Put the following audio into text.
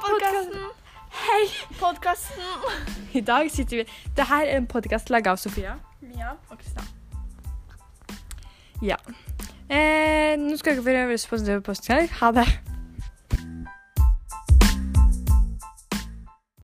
podkasten! Hei! Podkasten! I dag sitter vi Det her er en podkast laga av Sofia. Mia og Kristian. Ja. Eh, nå skal dere få høre på podkast. Ha det.